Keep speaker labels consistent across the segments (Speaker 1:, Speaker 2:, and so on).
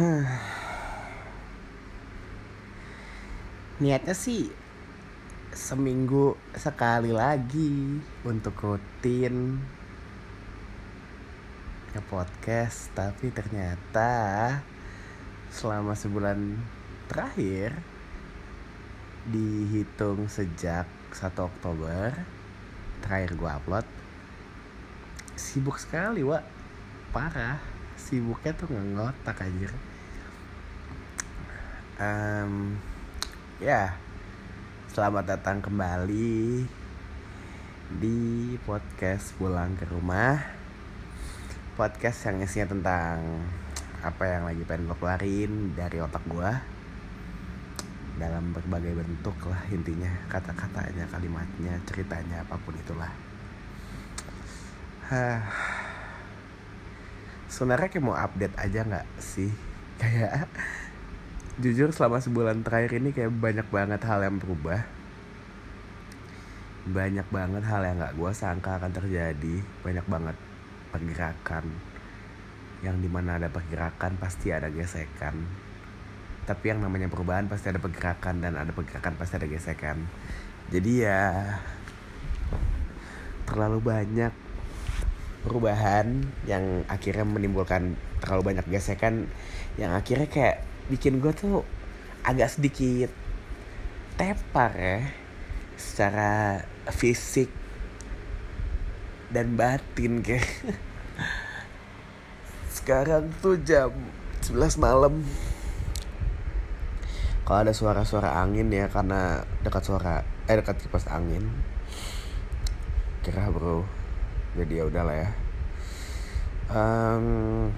Speaker 1: Niatnya sih seminggu sekali lagi untuk rutin ke podcast tapi ternyata selama sebulan terakhir dihitung sejak 1 Oktober terakhir gua upload sibuk sekali wa parah sibuknya tuh nggak ngotak aja um, ya selamat datang kembali di podcast pulang ke rumah. Podcast yang isinya tentang apa yang lagi pengen gue keluarin dari otak gue dalam berbagai bentuk lah intinya kata-katanya kalimatnya ceritanya apa pun itulah. Hah. sebenarnya kayak mau update aja nggak sih? Kayak jujur selama sebulan terakhir ini kayak banyak banget hal yang berubah. Banyak banget hal yang nggak gue sangka akan terjadi. Banyak banget pergerakan yang di mana ada pergerakan pasti ada gesekan. Tapi yang namanya perubahan pasti ada pergerakan dan ada pergerakan pasti ada gesekan. Jadi ya terlalu banyak perubahan yang akhirnya menimbulkan terlalu banyak gesekan yang akhirnya kayak bikin gue tuh agak sedikit tepar ya secara fisik dan batin kayak. Sekarang tuh jam 11 malam. Kalau ada suara-suara angin ya karena dekat suara eh dekat kipas angin kira bro. Jadi ya udahlah ya. Um,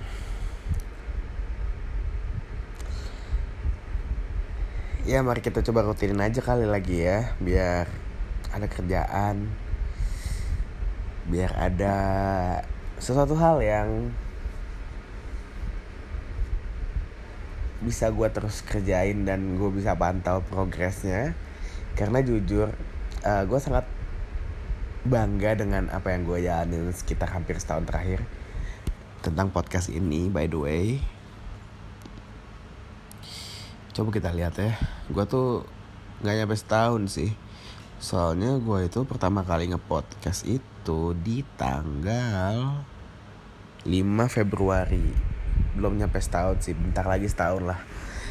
Speaker 1: ya mari kita coba rutinin aja kali lagi ya biar ada kerjaan biar ada sesuatu hal yang bisa gue terus kerjain dan gue bisa pantau progresnya. Karena jujur uh, gue sangat bangga dengan apa yang gue jalanin sekitar hampir setahun terakhir tentang podcast ini by the way coba kita lihat ya. Gue tuh nggak nyampe setahun sih. Soalnya gue itu pertama kali ngepodcast itu di tanggal 5 Februari. Belum nyampe setahun sih bentar lagi setahun lah.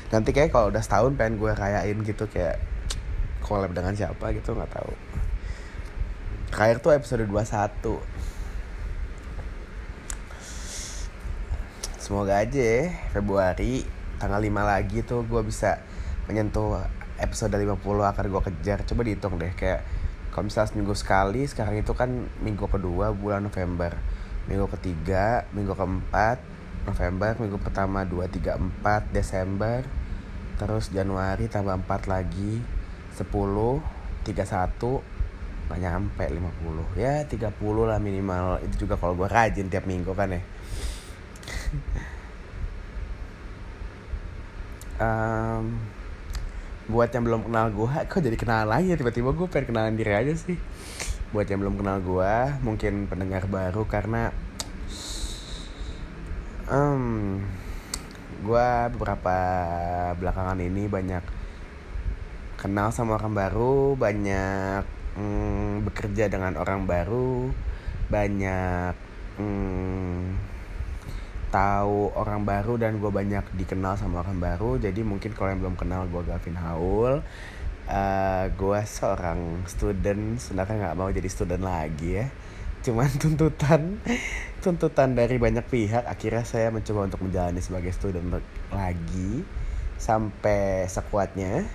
Speaker 1: Nanti kayak kalau udah setahun pengen gue rayain gitu kayak collab dengan siapa gitu nggak tahu. Terakhir tuh episode 21 semoga aja ya, Februari tanggal 5 lagi tuh gue bisa menyentuh episode 50 akan gue kejar. Coba dihitung deh kayak kalau misalnya seminggu sekali sekarang itu kan minggu kedua bulan November. Minggu ketiga minggu keempat November minggu pertama 2, 3, 4 Desember terus Januari tambah 4 lagi 10 31 nggak nyampe 50 ya 30 lah minimal. Itu juga kalau gue rajin tiap minggu kan ya um, buat yang belum kenal gue kok jadi kenal lagi ya? Tiba-tiba gue pengen kenalan diri aja sih. Buat yang belum kenal gue mungkin pendengar baru karena um, gue beberapa belakangan ini banyak kenal sama orang baru banyak mm, bekerja dengan orang baru banyak mm, tahu orang baru dan gue banyak dikenal sama orang baru jadi mungkin kalau yang belum kenal gue Gavin Haul. Uh, gue seorang student sebenarnya nggak mau jadi student lagi ya. Cuman tuntutan tuntutan dari banyak pihak akhirnya saya mencoba untuk menjalani sebagai student lagi sampai sekuatnya.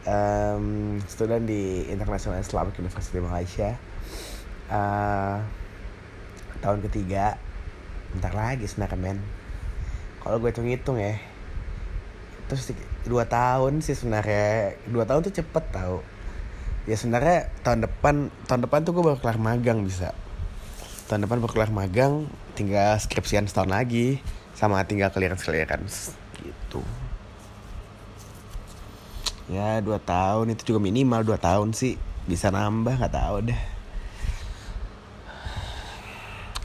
Speaker 1: Um, student di International Islamic University Malaysia. Uh, tahun ketiga bentar lagi sebenarnya men. Kalau gue hitung-hitung ya terus dua tahun sih sebenarnya. Dua tahun tuh cepet tau. Ya sebenarnya tahun depan tahun depan tuh gue baru kelar magang bisa. Tahun depan baru kelar magang tinggal skripsian setahun lagi sama tinggal clearance clearance gitu. Ya dua tahun itu juga minimal dua tahun sih. Bisa nambah nggak tahu deh.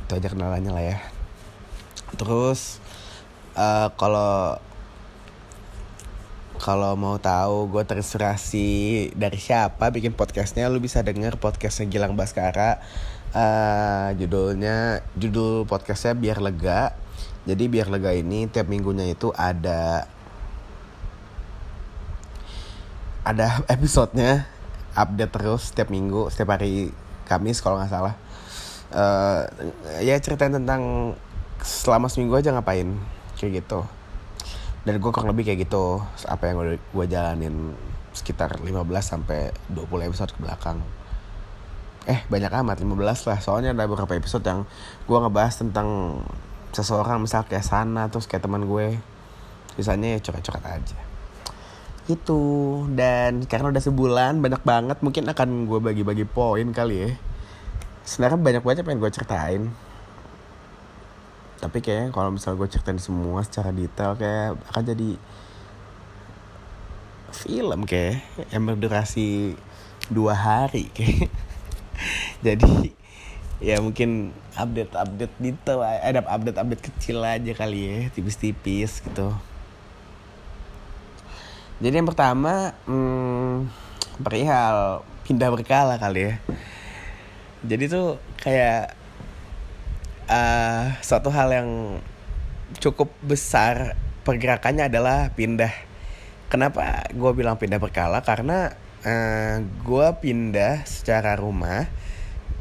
Speaker 1: Itu aja kenalannya lah ya terus uh, kalau kalau mau tahu gue terinspirasi dari siapa bikin podcastnya lu bisa denger podcastnya Gilang Baskara. Uh, judulnya judul podcastnya biar lega. Jadi biar lega ini tiap minggunya itu ada ada episodenya update terus setiap minggu setiap hari Kamis kalau nggak salah. Uh, ya ceritain tentang selama seminggu aja ngapain kayak gitu. Dan gue kurang lebih kayak gitu apa yang gue jalanin sekitar 15 sampai 20 episode ke belakang. Eh banyak amat 15 lah. Soalnya ada beberapa episode yang gue ngebahas tentang seseorang misal kayak sana terus kayak teman gue. Sisanya ya coret-coret aja. Itu dan karena udah sebulan banyak banget mungkin akan gue bagi-bagi poin kali ya. Sebenarnya banyak banget pengen gue ceritain tapi kayak kalau misalnya gue ceritain semua secara detail kayak akan jadi film kayak yang berdurasi dua hari kayak. Jadi ya mungkin update update detail ada update update kecil aja kali ya tipis-tipis gitu. Jadi yang pertama hmm, perihal pindah berkala kali ya. Jadi tuh kayak uh, suatu hal yang cukup besar pergerakannya adalah pindah. Kenapa gue bilang pindah berkala? Karena uh, eh, gue pindah secara rumah,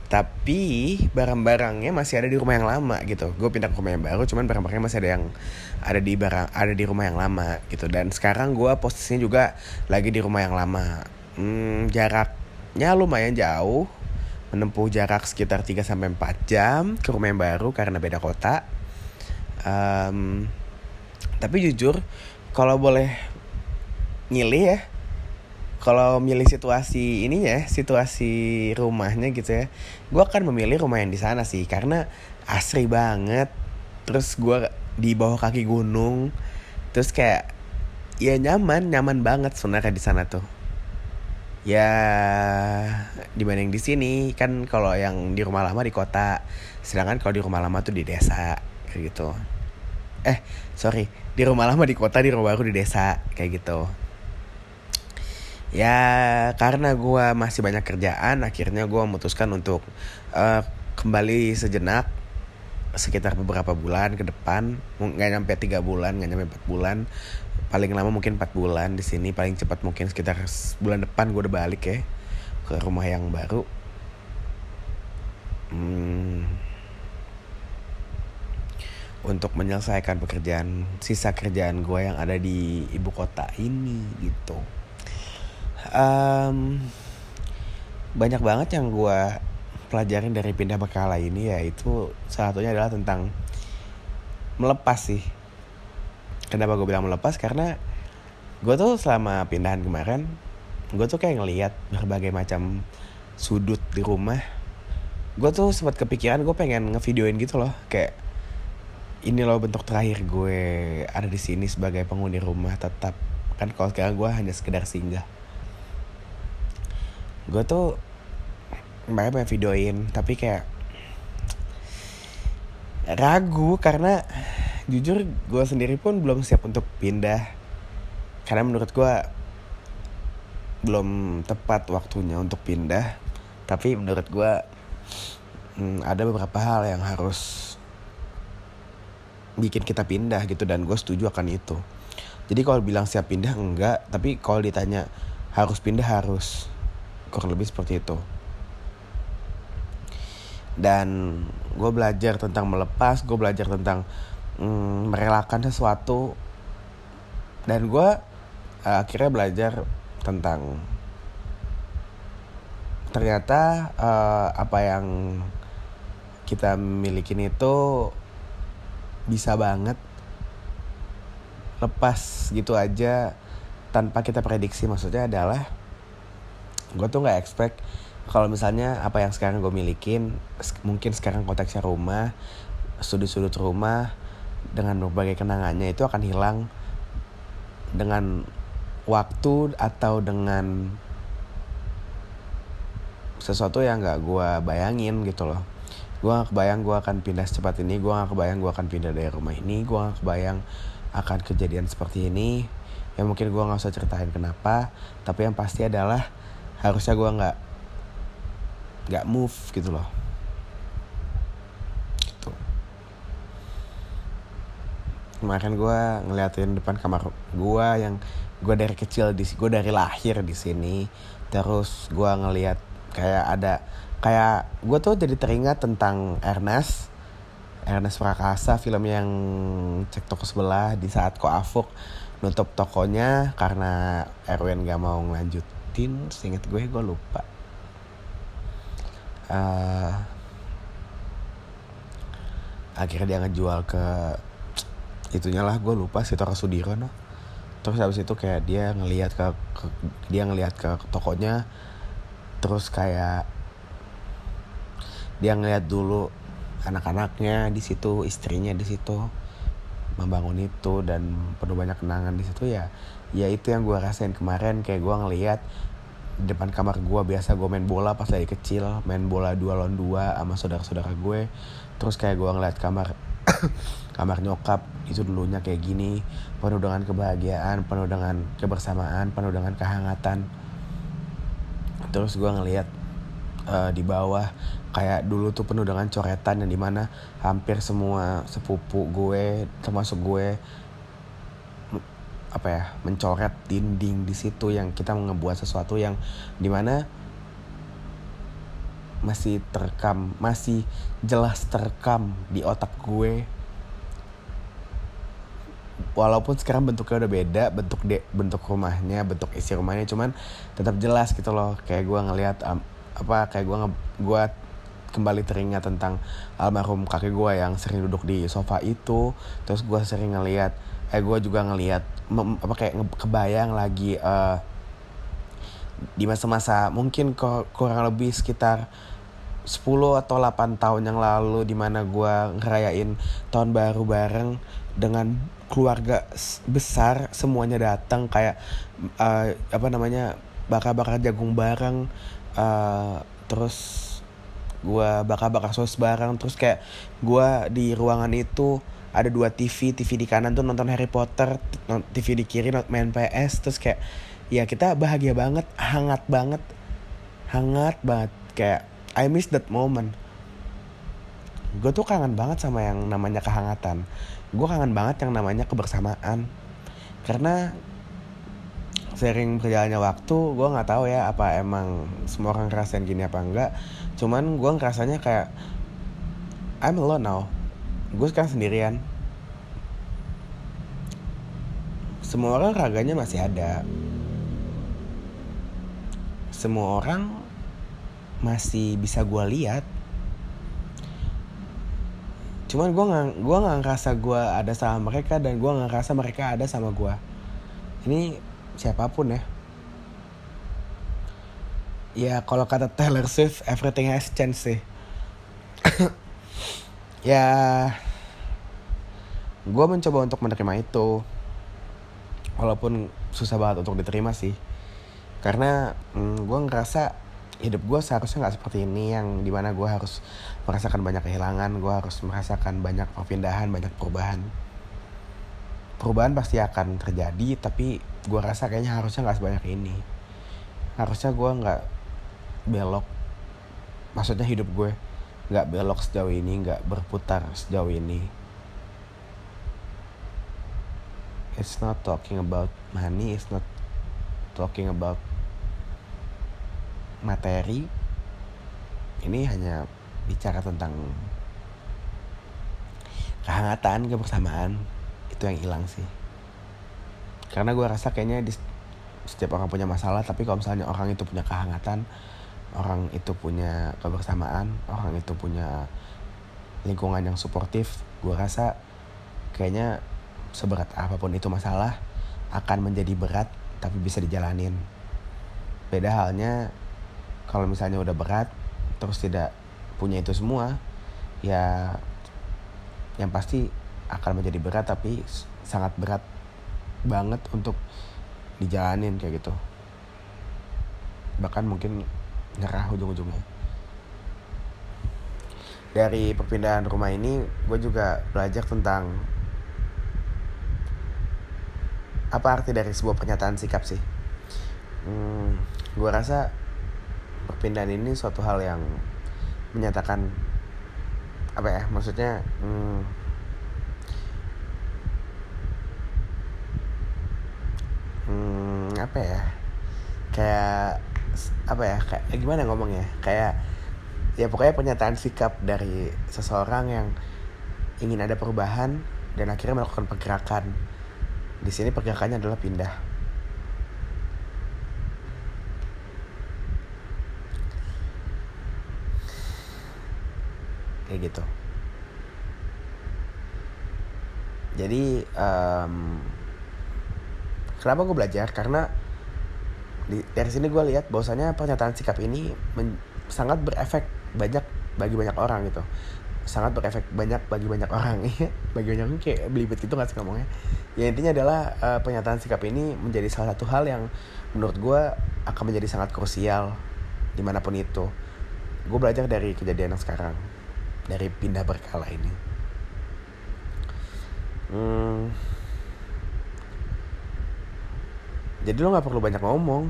Speaker 1: tapi barang-barangnya masih ada di rumah yang lama gitu. Gue pindah ke rumah yang baru, cuman barang-barangnya masih ada yang ada di barang ada di rumah yang lama gitu. Dan sekarang gue posisinya juga lagi di rumah yang lama. Hmm, jaraknya lumayan jauh, menempuh jarak sekitar 3 sampai 4 jam ke rumah yang baru karena beda kota. Um, tapi jujur kalau boleh milih ya kalau milih situasi ini ya situasi rumahnya gitu ya gue akan memilih rumah yang di sana sih karena asri banget terus gue di bawah kaki gunung terus kayak ya nyaman nyaman banget sebenarnya di sana tuh ya dibanding di sini kan kalau yang di rumah lama di kota. Sedangkan kalau di rumah lama tuh di desa kayak gitu. Eh sorry di rumah lama di kota di rumah baru di desa kayak gitu. Ya karena gue masih banyak kerjaan akhirnya gue memutuskan untuk uh, kembali sejenak sekitar beberapa bulan ke depan. Nggak nyampe tiga bulan nggak nyampe empat bulan paling lama mungkin 4 bulan di sini paling cepat mungkin sekitar bulan depan gue udah balik ya ke rumah yang baru. Hmm, untuk menyelesaikan pekerjaan sisa kerjaan gue yang ada di ibu kota ini gitu. Um, banyak banget yang gue pelajarin dari pindah berkala ini yaitu salah satunya adalah tentang melepas sih kenapa gue bilang melepas? Karena gue tuh selama pindahan kemarin gue tuh kayak ngeliat berbagai macam sudut di rumah. Gue tuh sempat kepikiran gue pengen ngevideoin gitu loh. Kayak ini loh bentuk terakhir gue ada di sini sebagai penghuni rumah tetap. Kan kalau sekarang gue hanya sekedar singgah. Gue tuh banyak pengen videoin tapi kayak ragu karena jujur gue sendiri pun belum siap untuk pindah. Karena menurut gue belum tepat waktunya untuk pindah. Tapi menurut gue hmm, ada beberapa hal yang harus bikin kita pindah gitu dan gue setuju akan itu. Jadi kalau bilang siap pindah enggak. Tapi kalau ditanya harus pindah harus. Kurang lebih seperti itu. Dan gue belajar tentang melepas gue belajar tentang mm, merelakan sesuatu. Dan gue uh, akhirnya belajar tentang ternyata uh, apa yang kita milikin itu bisa banget lepas gitu aja tanpa kita prediksi. Maksudnya adalah gue tuh nggak expect kalau misalnya apa yang sekarang gue milikin mungkin sekarang konteksnya rumah sudut-sudut rumah dengan berbagai kenangannya itu akan hilang dengan waktu atau dengan sesuatu yang gak gue bayangin gitu loh. Gue gak kebayang gue akan pindah secepat ini gue gak kebayang gue akan pindah dari rumah ini gue gak kebayang akan kejadian seperti ini. Ya mungkin gue nggak usah ceritain kenapa tapi yang pasti adalah harusnya gue nggak nggak move gitu loh kemarin gue ngeliatin depan kamar gue yang gue dari kecil di gue dari lahir di sini. Terus gue ngeliat kayak ada kayak gue tuh jadi teringat tentang Ernest Ernest Prakasa film yang cek toko sebelah di saat Ko Afuk nutup tokonya karena Erwin gak mau ngelanjutin seinget gue gue lupa. Uh, akhirnya dia ngejual ke itunya lah gue lupa si Toro Sudiron terus habis itu kayak dia ngelihat ke, ke dia ngelihat ke tokonya. Terus kayak dia ngelihat dulu anak-anaknya di situ istrinya di situ membangun itu dan penuh banyak kenangan di situ ya ya itu yang gue rasain kemarin. Kayak gue ngelihat depan kamar gue biasa gue main bola pas lagi kecil main bola dua lawan dua sama saudara-saudara gue. Terus kayak gue ngeliat kamar kamar nyokap itu dulunya kayak gini. Penuh dengan kebahagiaan penuh dengan kebersamaan penuh dengan kehangatan. Terus gue ngeliat uh, di bawah kayak dulu tuh penuh dengan coretan yang di mana hampir semua sepupu gue termasuk gue apa ya mencoret dinding di situ yang kita ngebuat sesuatu yang di mana masih terekam masih jelas terekam di otak gue walaupun sekarang bentuknya udah beda bentuk de bentuk rumahnya bentuk isi rumahnya cuman tetap jelas gitu loh. Kayak gue ngelihat um, apa kayak gue gue kembali teringat tentang almarhum kakek gue yang sering duduk di sofa itu. Terus gue sering ngeliat eh gue juga ngeliat apa kayak kebayang lagi uh, di masa-masa mungkin kurang lebih sekitar 10 atau 8 tahun yang lalu di mana gue ngerayain tahun baru bareng dengan keluarga besar semuanya datang kayak uh, apa namanya bakar-bakar jagung bareng uh, terus gue bakar-bakar sos bareng terus kayak gue di ruangan itu ada dua TV TV di kanan tuh nonton Harry Potter TV di kiri main PS terus kayak ya kita bahagia banget hangat banget hangat banget kayak I miss that moment. Gue tuh kangen banget sama yang namanya kehangatan gue kangen banget yang namanya kebersamaan. Karena sering berjalannya waktu gue nggak tahu ya apa emang semua orang ngerasain gini apa enggak. Cuman gue ngerasanya kayak I'm alone now. Gue sekarang sendirian. Semua orang raganya masih ada. Semua orang masih bisa gue lihat cuman gue nggak gue nggak ngerasa gue ada sama mereka dan gue nggak ngerasa mereka ada sama gue ini siapa pun ya. Ya kalau kata Taylor Swift everything has changed sih. Ya gue mencoba untuk menerima itu. Walaupun susah banget untuk diterima sih. Karena mm, gue ngerasa hidup gue seharusnya nggak seperti ini yang di mana gue harus merasakan banyak kehilangan gue harus merasakan banyak perpindahan banyak perubahan. Perubahan pasti akan terjadi tapi gue rasa kayaknya harusnya nggak sebanyak ini. Harusnya gue nggak belok. Maksudnya hidup gue nggak belok sejauh ini nggak berputar sejauh ini. It's not talking about money it's not talking about materi. Ini hanya bicara tentang kehangatan kebersamaan itu yang hilang sih. Karena gue rasa kayaknya di setiap orang punya masalah tapi kalau misalnya orang itu punya kehangatan orang itu punya kebersamaan orang itu punya lingkungan yang suportif gue rasa kayaknya seberat apa pun itu masalah akan menjadi berat tapi bisa dijalanin. Beda halnya kalau misalnya udah berat terus tidak punya itu semua ya yang pasti akan menjadi berat tapi sangat berat banget untuk dijalanin kayak gitu. Bahkan mungkin nyerah ujung-ujungnya. Dari perpindahan rumah ini gue juga belajar tentang apa arti dari sebuah pernyataan sikap sih. Hmm, gue rasa perpindahan ini suatu hal yang menyatakan apa ya maksudnya hmm, hmm, apa ya kayak apa ya kayak eh, gimana ngomongnya kayak ya pokoknya pernyataan sikap dari seseorang yang ingin ada perubahan dan akhirnya melakukan pergerakan. Di sini pergerakannya adalah pindah kayak gitu. Jadi um, kenapa gue belajar? Karena di, dari sini gue lihat bahwasanya pernyataan sikap ini men, sangat berefek banyak bagi banyak orang gitu. Sangat berefek banyak bagi banyak orang ya bagi banyak orang kayak belibet gitu nggak sih ngomongnya? Ya intinya adalah uh, pernyataan sikap ini menjadi salah satu hal yang menurut gue akan menjadi sangat krusial di mana pun itu. Gue belajar dari kejadian yang sekarang dari pindah berkala ini? Hmm, jadi lo nggak perlu banyak ngomong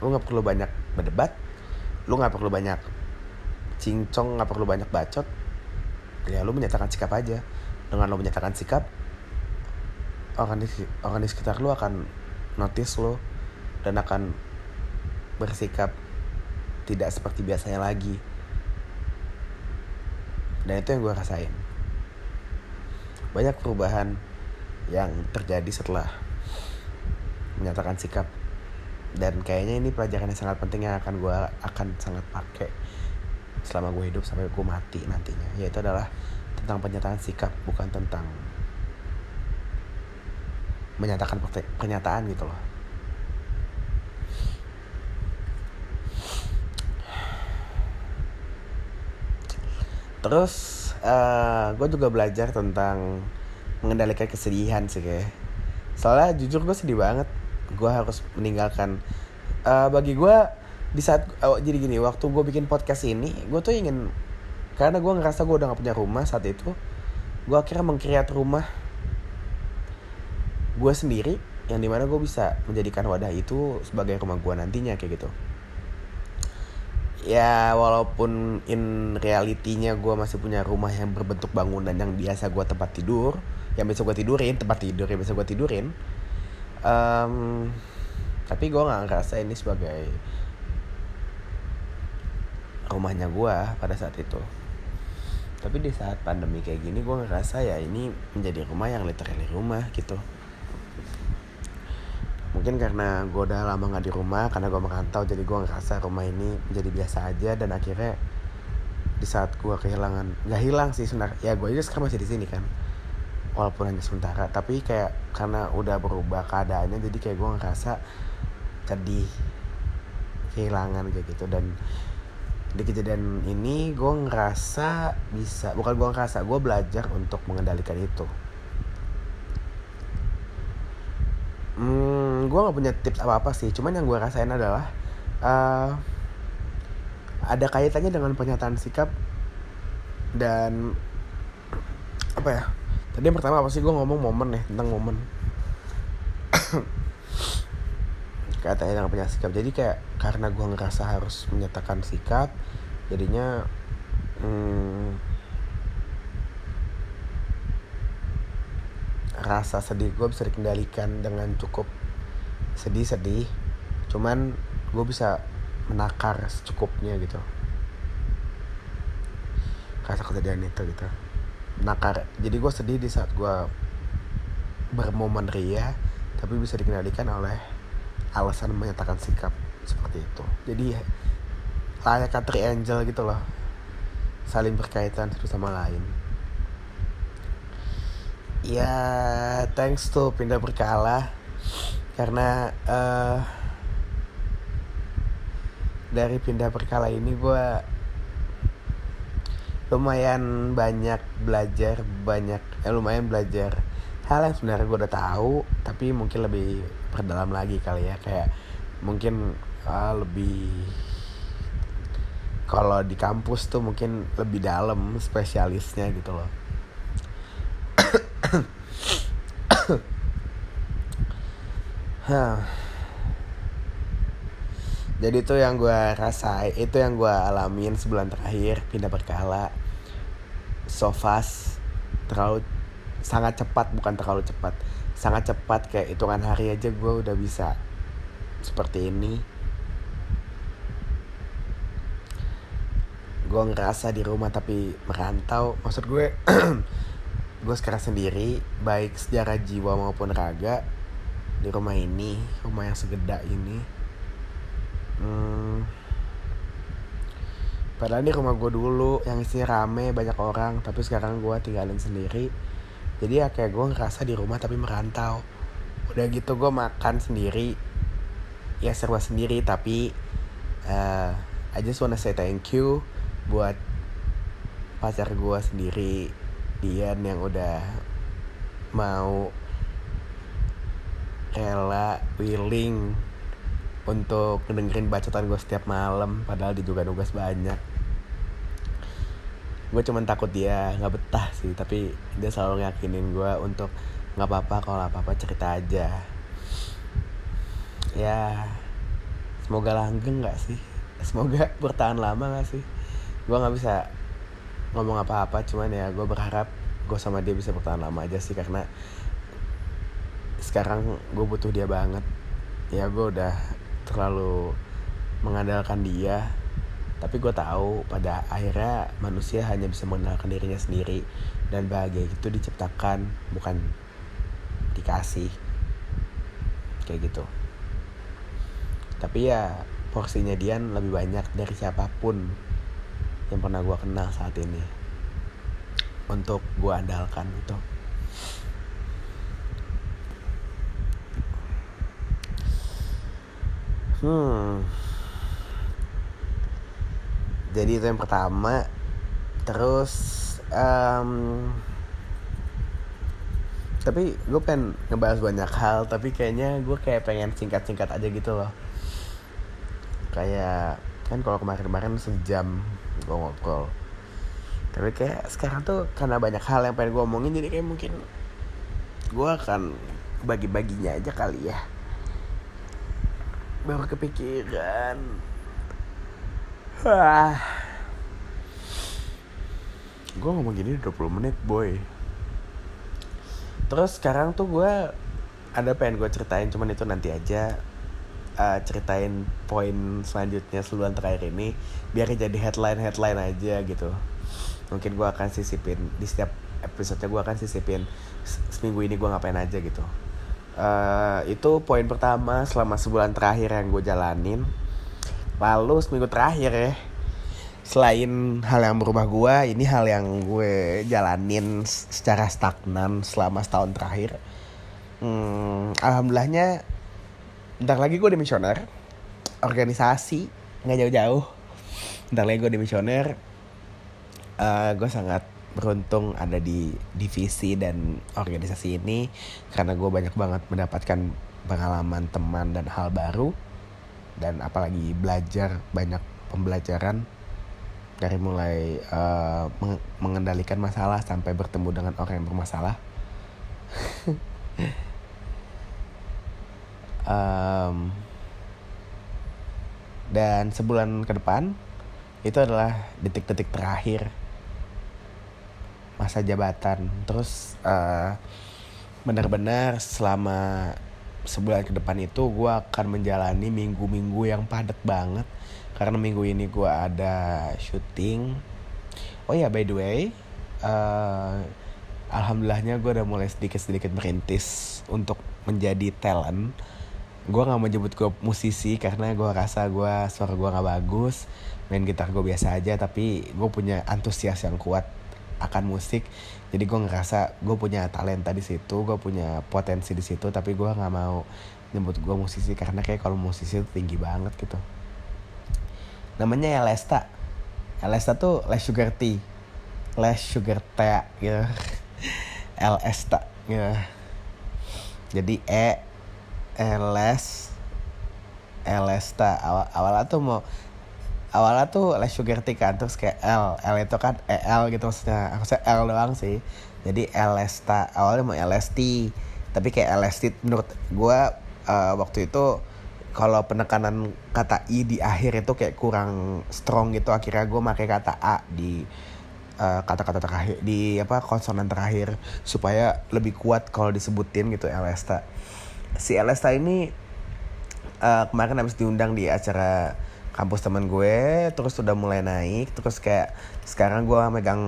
Speaker 1: lo nggak perlu banyak berdebat lo nggak perlu banyak cincong nggak perlu banyak bacot. Ya lo menyatakan sikap aja. Dengan lo menyatakan sikap orang di orang di sekitar lo akan notice lo dan akan bersikap tidak seperti biasanya lagi dan itu yang gue rasain. Banyak perubahan yang terjadi setelah menyatakan sikap. Dan kayaknya ini pelajaran yang sangat penting yang akan gue akan sangat pakai selama gue hidup sampai gue mati nantinya. Yaitu adalah tentang pernyataan sikap bukan tentang menyatakan pernyataan gitu loh terus uh, gue juga belajar tentang mengendalikan kesedihan sih kayak. Soalnya jujur gue sedih banget gue harus meninggalkan. Uh, bagi gue di saat oh, jadi gini waktu gue bikin podcast ini gue tuh ingin karena gue ngerasa gue udah gak punya rumah saat itu gue akhirnya mengkreat rumah gue sendiri yang di mana gue bisa menjadikan wadah itu sebagai rumah gue nantinya kayak gitu ya walaupun in realitinya gue masih punya rumah yang berbentuk bangunan yang biasa gue tempat tidur yang biasa gue tidurin tempat tidur yang biasa gue tidurin um, tapi gue nggak ngerasa ini sebagai rumahnya gue pada saat itu. Tapi di saat pandemi kayak gini gue ngerasa ya ini menjadi rumah yang literally rumah gitu mungkin karena gue udah lama nggak di rumah karena gue merantau jadi gue ngerasa rumah ini menjadi biasa aja dan akhirnya di saat gue kehilangan nggak hilang sih sebenarnya. Ya gue juga sekarang masih di sini kan walaupun hanya sementara. Tapi kayak karena udah berubah keadaannya jadi kayak gue ngerasa sedih kehilangan kayak gitu. Dan di kejadian ini gue ngerasa bisa bukan gue ngerasa gue belajar untuk mengendalikan itu. Hmm, gue gak punya tips apa apa sih. Cuman yang gue rasain adalah uh, ada kaitannya dengan pernyataan sikap dan apa ya tadi yang pertama apa sih? Gue ngomong momen ya tentang momen. Katanya dengan pernyataan sikap. Jadi kayak karena gue ngerasa harus menyatakan sikap jadinya hmm, rasa sedih gue bisa dikendalikan dengan cukup sedih-sedih. Cuman gue bisa menakar secukupnya gitu. Rasa kejadian itu gitu. Menakar. Jadi gue sedih di saat gue bermomen ria tapi bisa dikendalikan oleh alasan menyatakan sikap seperti itu. Jadi layaknya triangle gitu loh. Saling berkaitan satu sama lain. Ya thanks to pindah berkala karena uh, dari pindah berkala ini gue lumayan banyak belajar banyak eh, lumayan belajar hal yang sebenarnya gue udah tahu tapi mungkin lebih perdalam lagi kali ya. Kayak mungkin uh, lebih kalau di kampus tuh mungkin lebih dalam spesialisnya gitu loh jadi itu yang gue rasa itu yang gue alamin sebulan terakhir pindah berkala. So fast terlalu sangat cepat bukan terlalu cepat. Sangat cepat kayak hitungan hari aja gue udah bisa seperti ini. Gue ngerasa di rumah tapi merantau. Maksud gue gue sekarang sendiri baik secara jiwa maupun raga di rumah ini rumah yang segeda ini. Hmm, padahal ini rumah gue dulu yang isinya rame banyak orang tapi sekarang gue tinggalin sendiri. Jadi ya kayak gue ngerasa di rumah tapi merantau. Udah gitu gue makan sendiri. Ya serba sendiri tapi uh, I just wanna say thank you buat pacar gue sendiri Dian yang udah mau rela willing untuk ngedengerin bacotan gue setiap malam padahal di juga nugas banyak. Gue cuman takut dia nggak betah sih tapi dia selalu ngakinin gue untuk nggak apa-apa kalau apa-apa cerita aja. Ya semoga langgeng nggak sih? Semoga bertahan lama gak sih? Gue nggak bisa ngomong apa-apa cuman ya gue berharap gue sama dia bisa bertahan lama aja sih karena sekarang gue butuh dia banget. Ya gue udah terlalu mengandalkan dia tapi gue tahu pada akhirnya manusia hanya bisa mengandalkan dirinya sendiri dan bahagia itu diciptakan bukan dikasih. Kayak gitu. Tapi ya porsinya Dian lebih banyak dari siapa pun yang pernah gue kenal saat ini untuk gue andalkan itu hmm. Jadi itu yang pertama. Terus um, tapi gue pengen ngebahas banyak hal tapi kayaknya gue kayak pengen singkat-singkat aja gitu loh. Kayak kan kalau kemarin-kemarin sejam gue ngobrol. Tapi kayak sekarang tuh karena banyak hal yang pengen gue omongin jadi kayak mungkin gue akan bagi-baginya aja kali ya baru kepikiran. Ah. gue ngomong gini 20 menit boy. Terus sekarang tuh gue ada pengen gue ceritain cuman itu nanti aja. Uh, ceritain poin selanjutnya seluruh terakhir ini biar jadi headline headline aja gitu. Mungkin gue akan sisipin di setiap episode gue akan sisipin seminggu ini gue ngapain aja gitu uh, itu poin pertama selama sebulan terakhir yang gue jalanin. Lalu seminggu terakhir ya selain hal yang berubah gue ini hal yang gue jalanin secara stagnan selama setahun terakhir. Hmm, alhamdulillahnya Bentar lagi gue demisioner. Organisasi nggak jauh-jauh. Bentar lagi gue demisioner. Uh, Gue sangat beruntung ada di divisi dan organisasi ini Karena gue banyak banget mendapatkan pengalaman teman dan hal baru Dan apalagi belajar banyak pembelajaran dari mulai uh, mengendalikan masalah sampai bertemu dengan orang yang bermasalah. Um, dan sebulan ke depan itu adalah detik-detik terakhir masa jabatan. Terus uh, benar-benar selama sebulan ke depan itu gue akan menjalani minggu-minggu yang padat banget. Karena minggu ini gue ada syuting. Oh ya by the way uh, alhamdulillahnya gue udah mulai sedikit-sedikit merintis untuk menjadi talent. Gue nggak mau jemput gue musisi karena gue rasa gue suara gue nggak bagus. Main gitar gue biasa aja tapi gue punya antusias yang kuat akan musik. Jadi gue ngerasa gue punya talenta di situ gue punya potensi di situ tapi gue nggak mau nyebut gue musisi karena kayak kalau musisi itu tinggi banget gitu. Namanya Elesta. Elesta tuh less sugar tea. Less sugar tea gitu Elesta gitu jadi E LS Elesta. Awal awalnya tuh mau awalnya tuh Les kan terus kayak L L itu kan EL gitu maksudnya. Aku saya L doang sih. Jadi Lesta awalnya mau LST tapi kayak LST menurut gue uh, waktu itu kalau penekanan kata i di akhir itu kayak kurang strong gitu. Akhirnya gue pakai kata a di uh, kata-kata terakhir di apa konsonan terakhir. Supaya lebih kuat kalau disebutin gitu Elesta si Elesta ini uh, kemarin habis diundang di acara kampus teman gue terus udah mulai naik terus kayak sekarang gue megang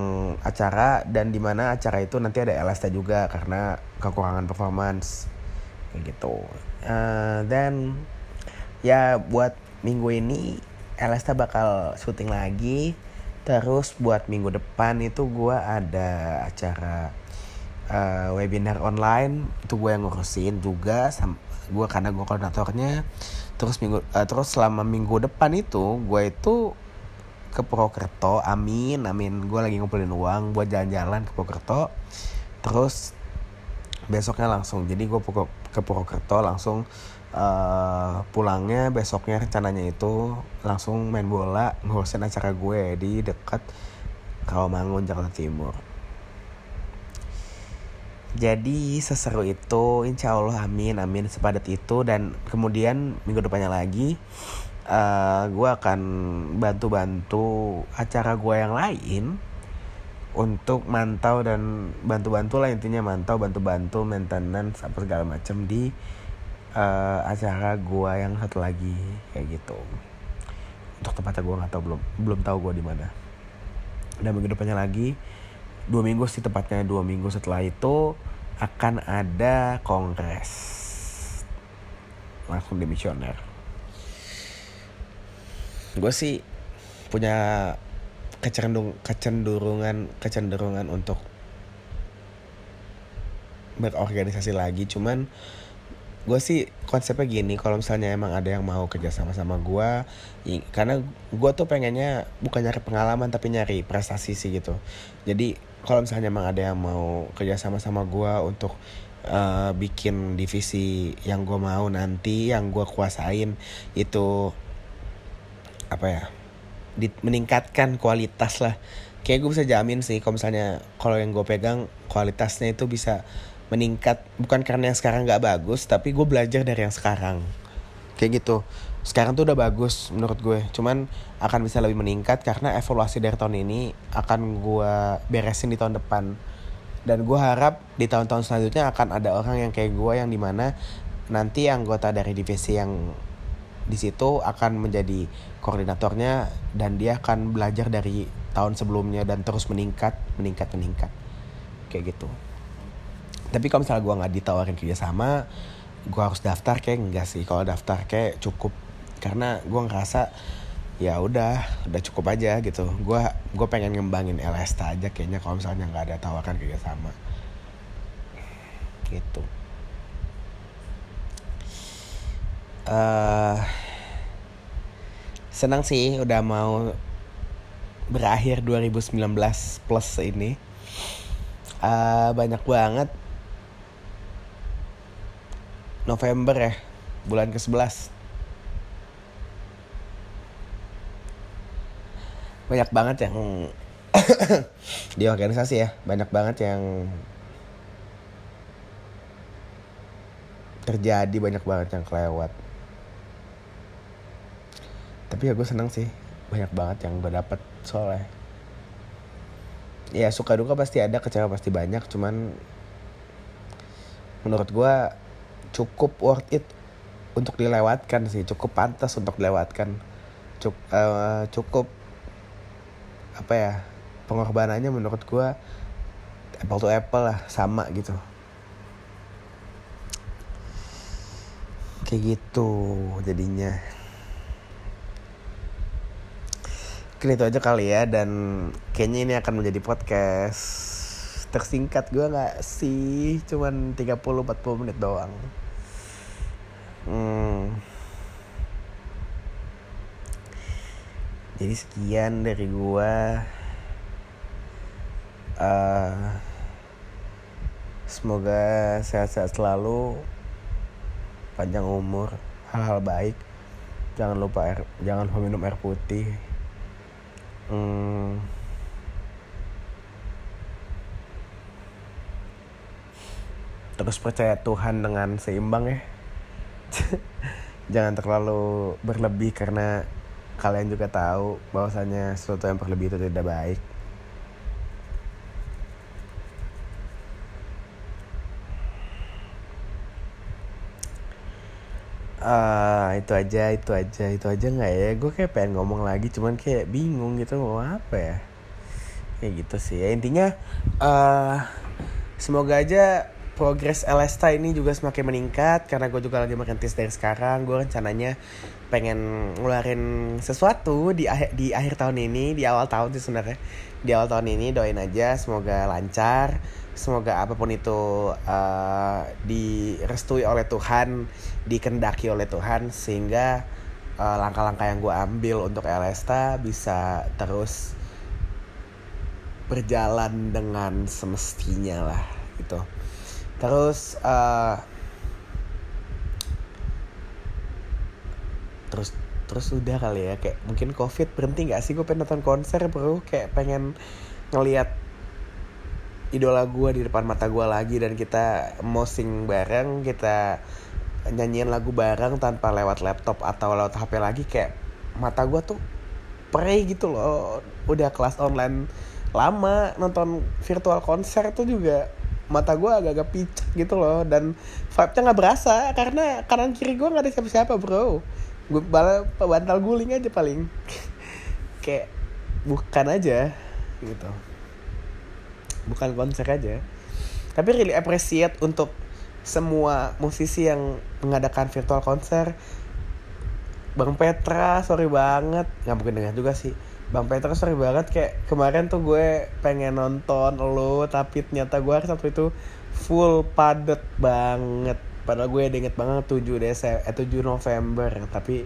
Speaker 1: acara dan di mana acara itu nanti ada Elesta juga karena kekurangan performance. Kayak gitu. Uh, dan ya buat minggu ini Elesta bakal syuting lagi. Terus buat minggu depan itu gue ada acara uh, webinar online. Itu gue yang ngurusin juga gue karena gue koordinatornya terus minggu uh, terus selama minggu depan itu gue itu ke Purwokerto amin amin. Gue lagi ngumpulin uang buat jalan-jalan ke Purwokerto. Terus besoknya langsung jadi gue ke Purwokerto langsung uh, pulangnya besoknya rencananya itu langsung main bola ngurusin acara gue di dekat Rawamangun Jakarta Timur jadi seseru itu insya Allah amin amin sepadat itu. Dan kemudian minggu depannya lagi uh, gue akan bantu-bantu acara gue yang lain untuk mantau dan bantu-bantu lah intinya mantau bantu-bantu maintenance apa segala macam di uh, acara gua yang satu lagi kayak gitu. Untuk tempatnya gua nggak tahu belum belum tahu gua di mana. Dan minggu depannya lagi dua minggu sih tepatnya dua minggu setelah itu akan ada kongres. Langsung di misioner gue sih punya kecenderung kecenderungan kecenderungan untuk berorganisasi lagi. Cuman gue sih konsepnya gini kalau misalnya emang ada yang mau kerja sama sama gue karena gue tuh pengennya bukan nyari pengalaman tapi nyari prestasi sih gitu. Jadi kalau misalnya emang ada yang mau kerja sama sama gue untuk uh, bikin divisi yang gue mau nanti yang gue kuasain itu apa ya di, meningkatkan kualitas lah. Kayak gue bisa jamin sih kalau misalnya kalau yang gue pegang kualitasnya itu bisa meningkat. Bukan karena yang sekarang nggak bagus tapi gue belajar dari yang sekarang. Kayak gitu sekarang tuh udah bagus menurut gue. Cuman akan bisa lebih meningkat karena evaluasi dari tahun ini akan gue beresin di tahun depan. Dan gue harap di tahun-tahun selanjutnya akan ada orang yang kayak gue yang di mana nanti anggota dari divisi yang di situ akan menjadi koordinatornya dan dia akan belajar dari tahun sebelumnya dan terus meningkat meningkat meningkat. Kayak gitu. Tapi kalau misalnya gue nggak ditawarin kerjasama gue harus daftar kayak enggak sih. Kalau daftar kayak cukup karena gue ngerasa ya udah udah cukup aja gitu. Gue gue pengen ngembangin LST aja kayaknya kalau misalnya nggak ada tawaran kerjasama gitu uh, senang sih udah mau berakhir 2019 plus ini. Uh, banyak banget. November ya bulan ke-11 banyak banget yang di organisasi ya banyak banget yang terjadi banyak banget yang kelewat. Tapi ya gue seneng sih banyak banget yang gue dapet soalnya. Ya suka duka pasti ada kecewa pasti banyak cuman menurut gue cukup worth it untuk dilewatkan sih cukup pantas untuk dilewatkan. Cuk, uh, cukup apa ya pengorbanannya menurut gue apple to apple lah sama gitu. Kayak gitu jadinya. Mungkin itu aja kali ya dan kayaknya ini akan menjadi podcast tersingkat. Gue nggak sih cuman 30-40 menit doang. Hmm. Jadi sekian dari gua. Uh, semoga sehat-sehat selalu, panjang umur, hal-hal baik. Jangan lupa air, jangan lupa minum air putih. hmm, terus percaya Tuhan dengan seimbang ya jangan terlalu berlebih karena kalian juga tahu bahwasanya sesuatu yang berlebih itu tidak baik. Uh, itu aja itu aja itu aja nggak ya? Gue kayak pengen ngomong lagi cuman kayak bingung gitu mau apa ya? Kayak gitu sih. Ya intinya uh, semoga aja progres Elesta ini juga semakin meningkat karena gue juga lagi merintis dari sekarang. Gue rencananya pengen ngeluarin sesuatu di akhir di akhir tahun ini di awal tahun sih sebenarnya. Di awal tahun ini doain aja semoga lancar semoga apa pun itu uh, direstui oleh Tuhan dikendaki oleh Tuhan sehingga uh, langkah-langkah yang gue ambil untuk Elesta bisa terus berjalan dengan semestinya lah gitu terus uh, terus terus udah kali ya kayak mungkin covid berhenti nggak sih? Gue pengen nonton konser bro. Kayak pengen ngelihat idola gue di depan mata gue lagi dan kita mosing bareng kita nyanyiin lagu bareng tanpa lewat laptop atau lewat HP lagi. Kayak mata gue tuh perih gitu loh. Udah kelas online lama nonton virtual konser tuh juga mata gue agak-agak picek gitu loh dan vibe-nya nggak berasa karena kanan kiri gue nggak ada siapa-siapa bro. Gue bal bantal guling aja paling. Kayak bukan aja gitu. Bukan konser aja. Tapi really appreciate untuk semua musisi yang mengadakan virtual konser. Bang Petra sorry banget. Nggak mungkin dengar juga sih Bang Petra sorry banget kayak kemarin tuh gue pengen nonton lo tapi ternyata gue satu itu full padet banget. Padahal gue udah inget banget 7 Desember eh 7 November tapi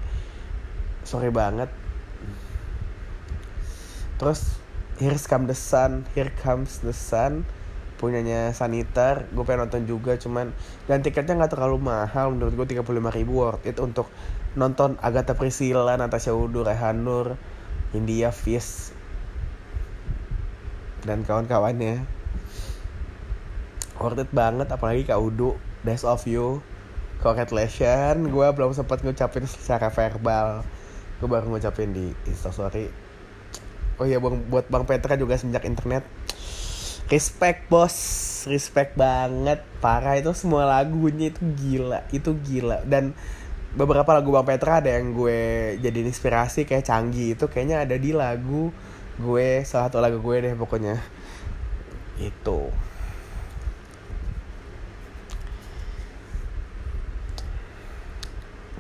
Speaker 1: sorry banget. Terus Here's Come the Sun, Here Comes the Sun punyanya Sanitar gue pengen nonton juga cuman dan tiketnya nggak terlalu mahal menurut gue 35 ribu worth itu untuk nonton Agatha Priscilla, Natasha Udo, Rehanur, India Fish dan kawan-kawannya worth it banget apalagi Kak Udo Days of You. Congratulations gue belum sempat ngucapin secara verbal. Gue baru ngucapin di instastory oh iya bang buat bang Petra juga semenjak internet. Respect bos. Respect banget. Parah itu semua lagunya itu gila itu gila. Dan beberapa lagu bang Petra ada yang gue jadi inspirasi kayak canggih itu kayaknya ada di lagu gue salah satu lagu gue deh pokoknya. Itu.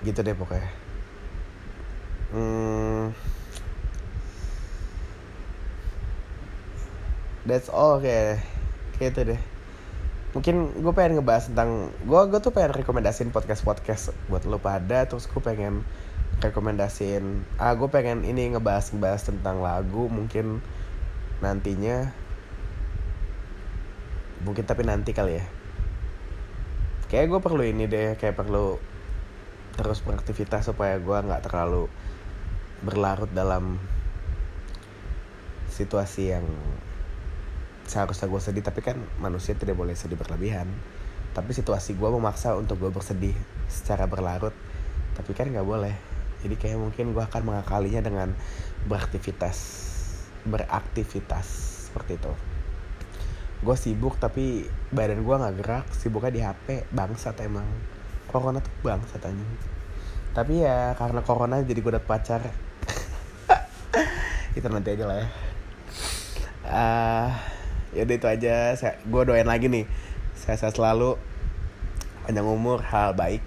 Speaker 1: Gitu deh pokoknya. Hmm, that's all kayak kayak itu deh mungkin gue pengen ngebahas tentang gue gue tuh pengen rekomendasiin podcast podcast buat lo pada terus gue pengen rekomendasiin ah gue pengen ini ngebahas ngebahas tentang lagu mungkin nantinya. Mungkin tapi nanti kali ya. Kayak gue perlu ini deh kayak perlu terus beraktivitas supaya gue nggak terlalu berlarut dalam situasi yang seharusnya gue sedih tapi kan manusia tidak boleh sedih berlebihan. Tapi situasi gue memaksa untuk gue bersedih secara berlarut tapi kan nggak boleh. Jadi kayak mungkin gue akan mengakalinya dengan beraktivitas beraktivitas seperti itu. Gue sibuk tapi badan gue nggak gerak sibuknya di hp bangsat emang. Corona tuh bangsat anjing. Tapi ya karena corona jadi gue dapet pacar. Itu nanti aja lah ya. Uh, ya udah itu aja. Saya gue doain lagi nih. Saya, saya selalu panjang umur hal baik.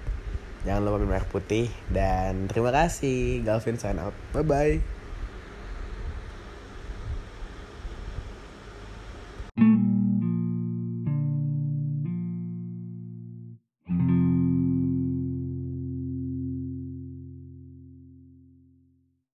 Speaker 1: Jangan lupa minum air putih. Dan terima kasih Galvin sign out. Bye bye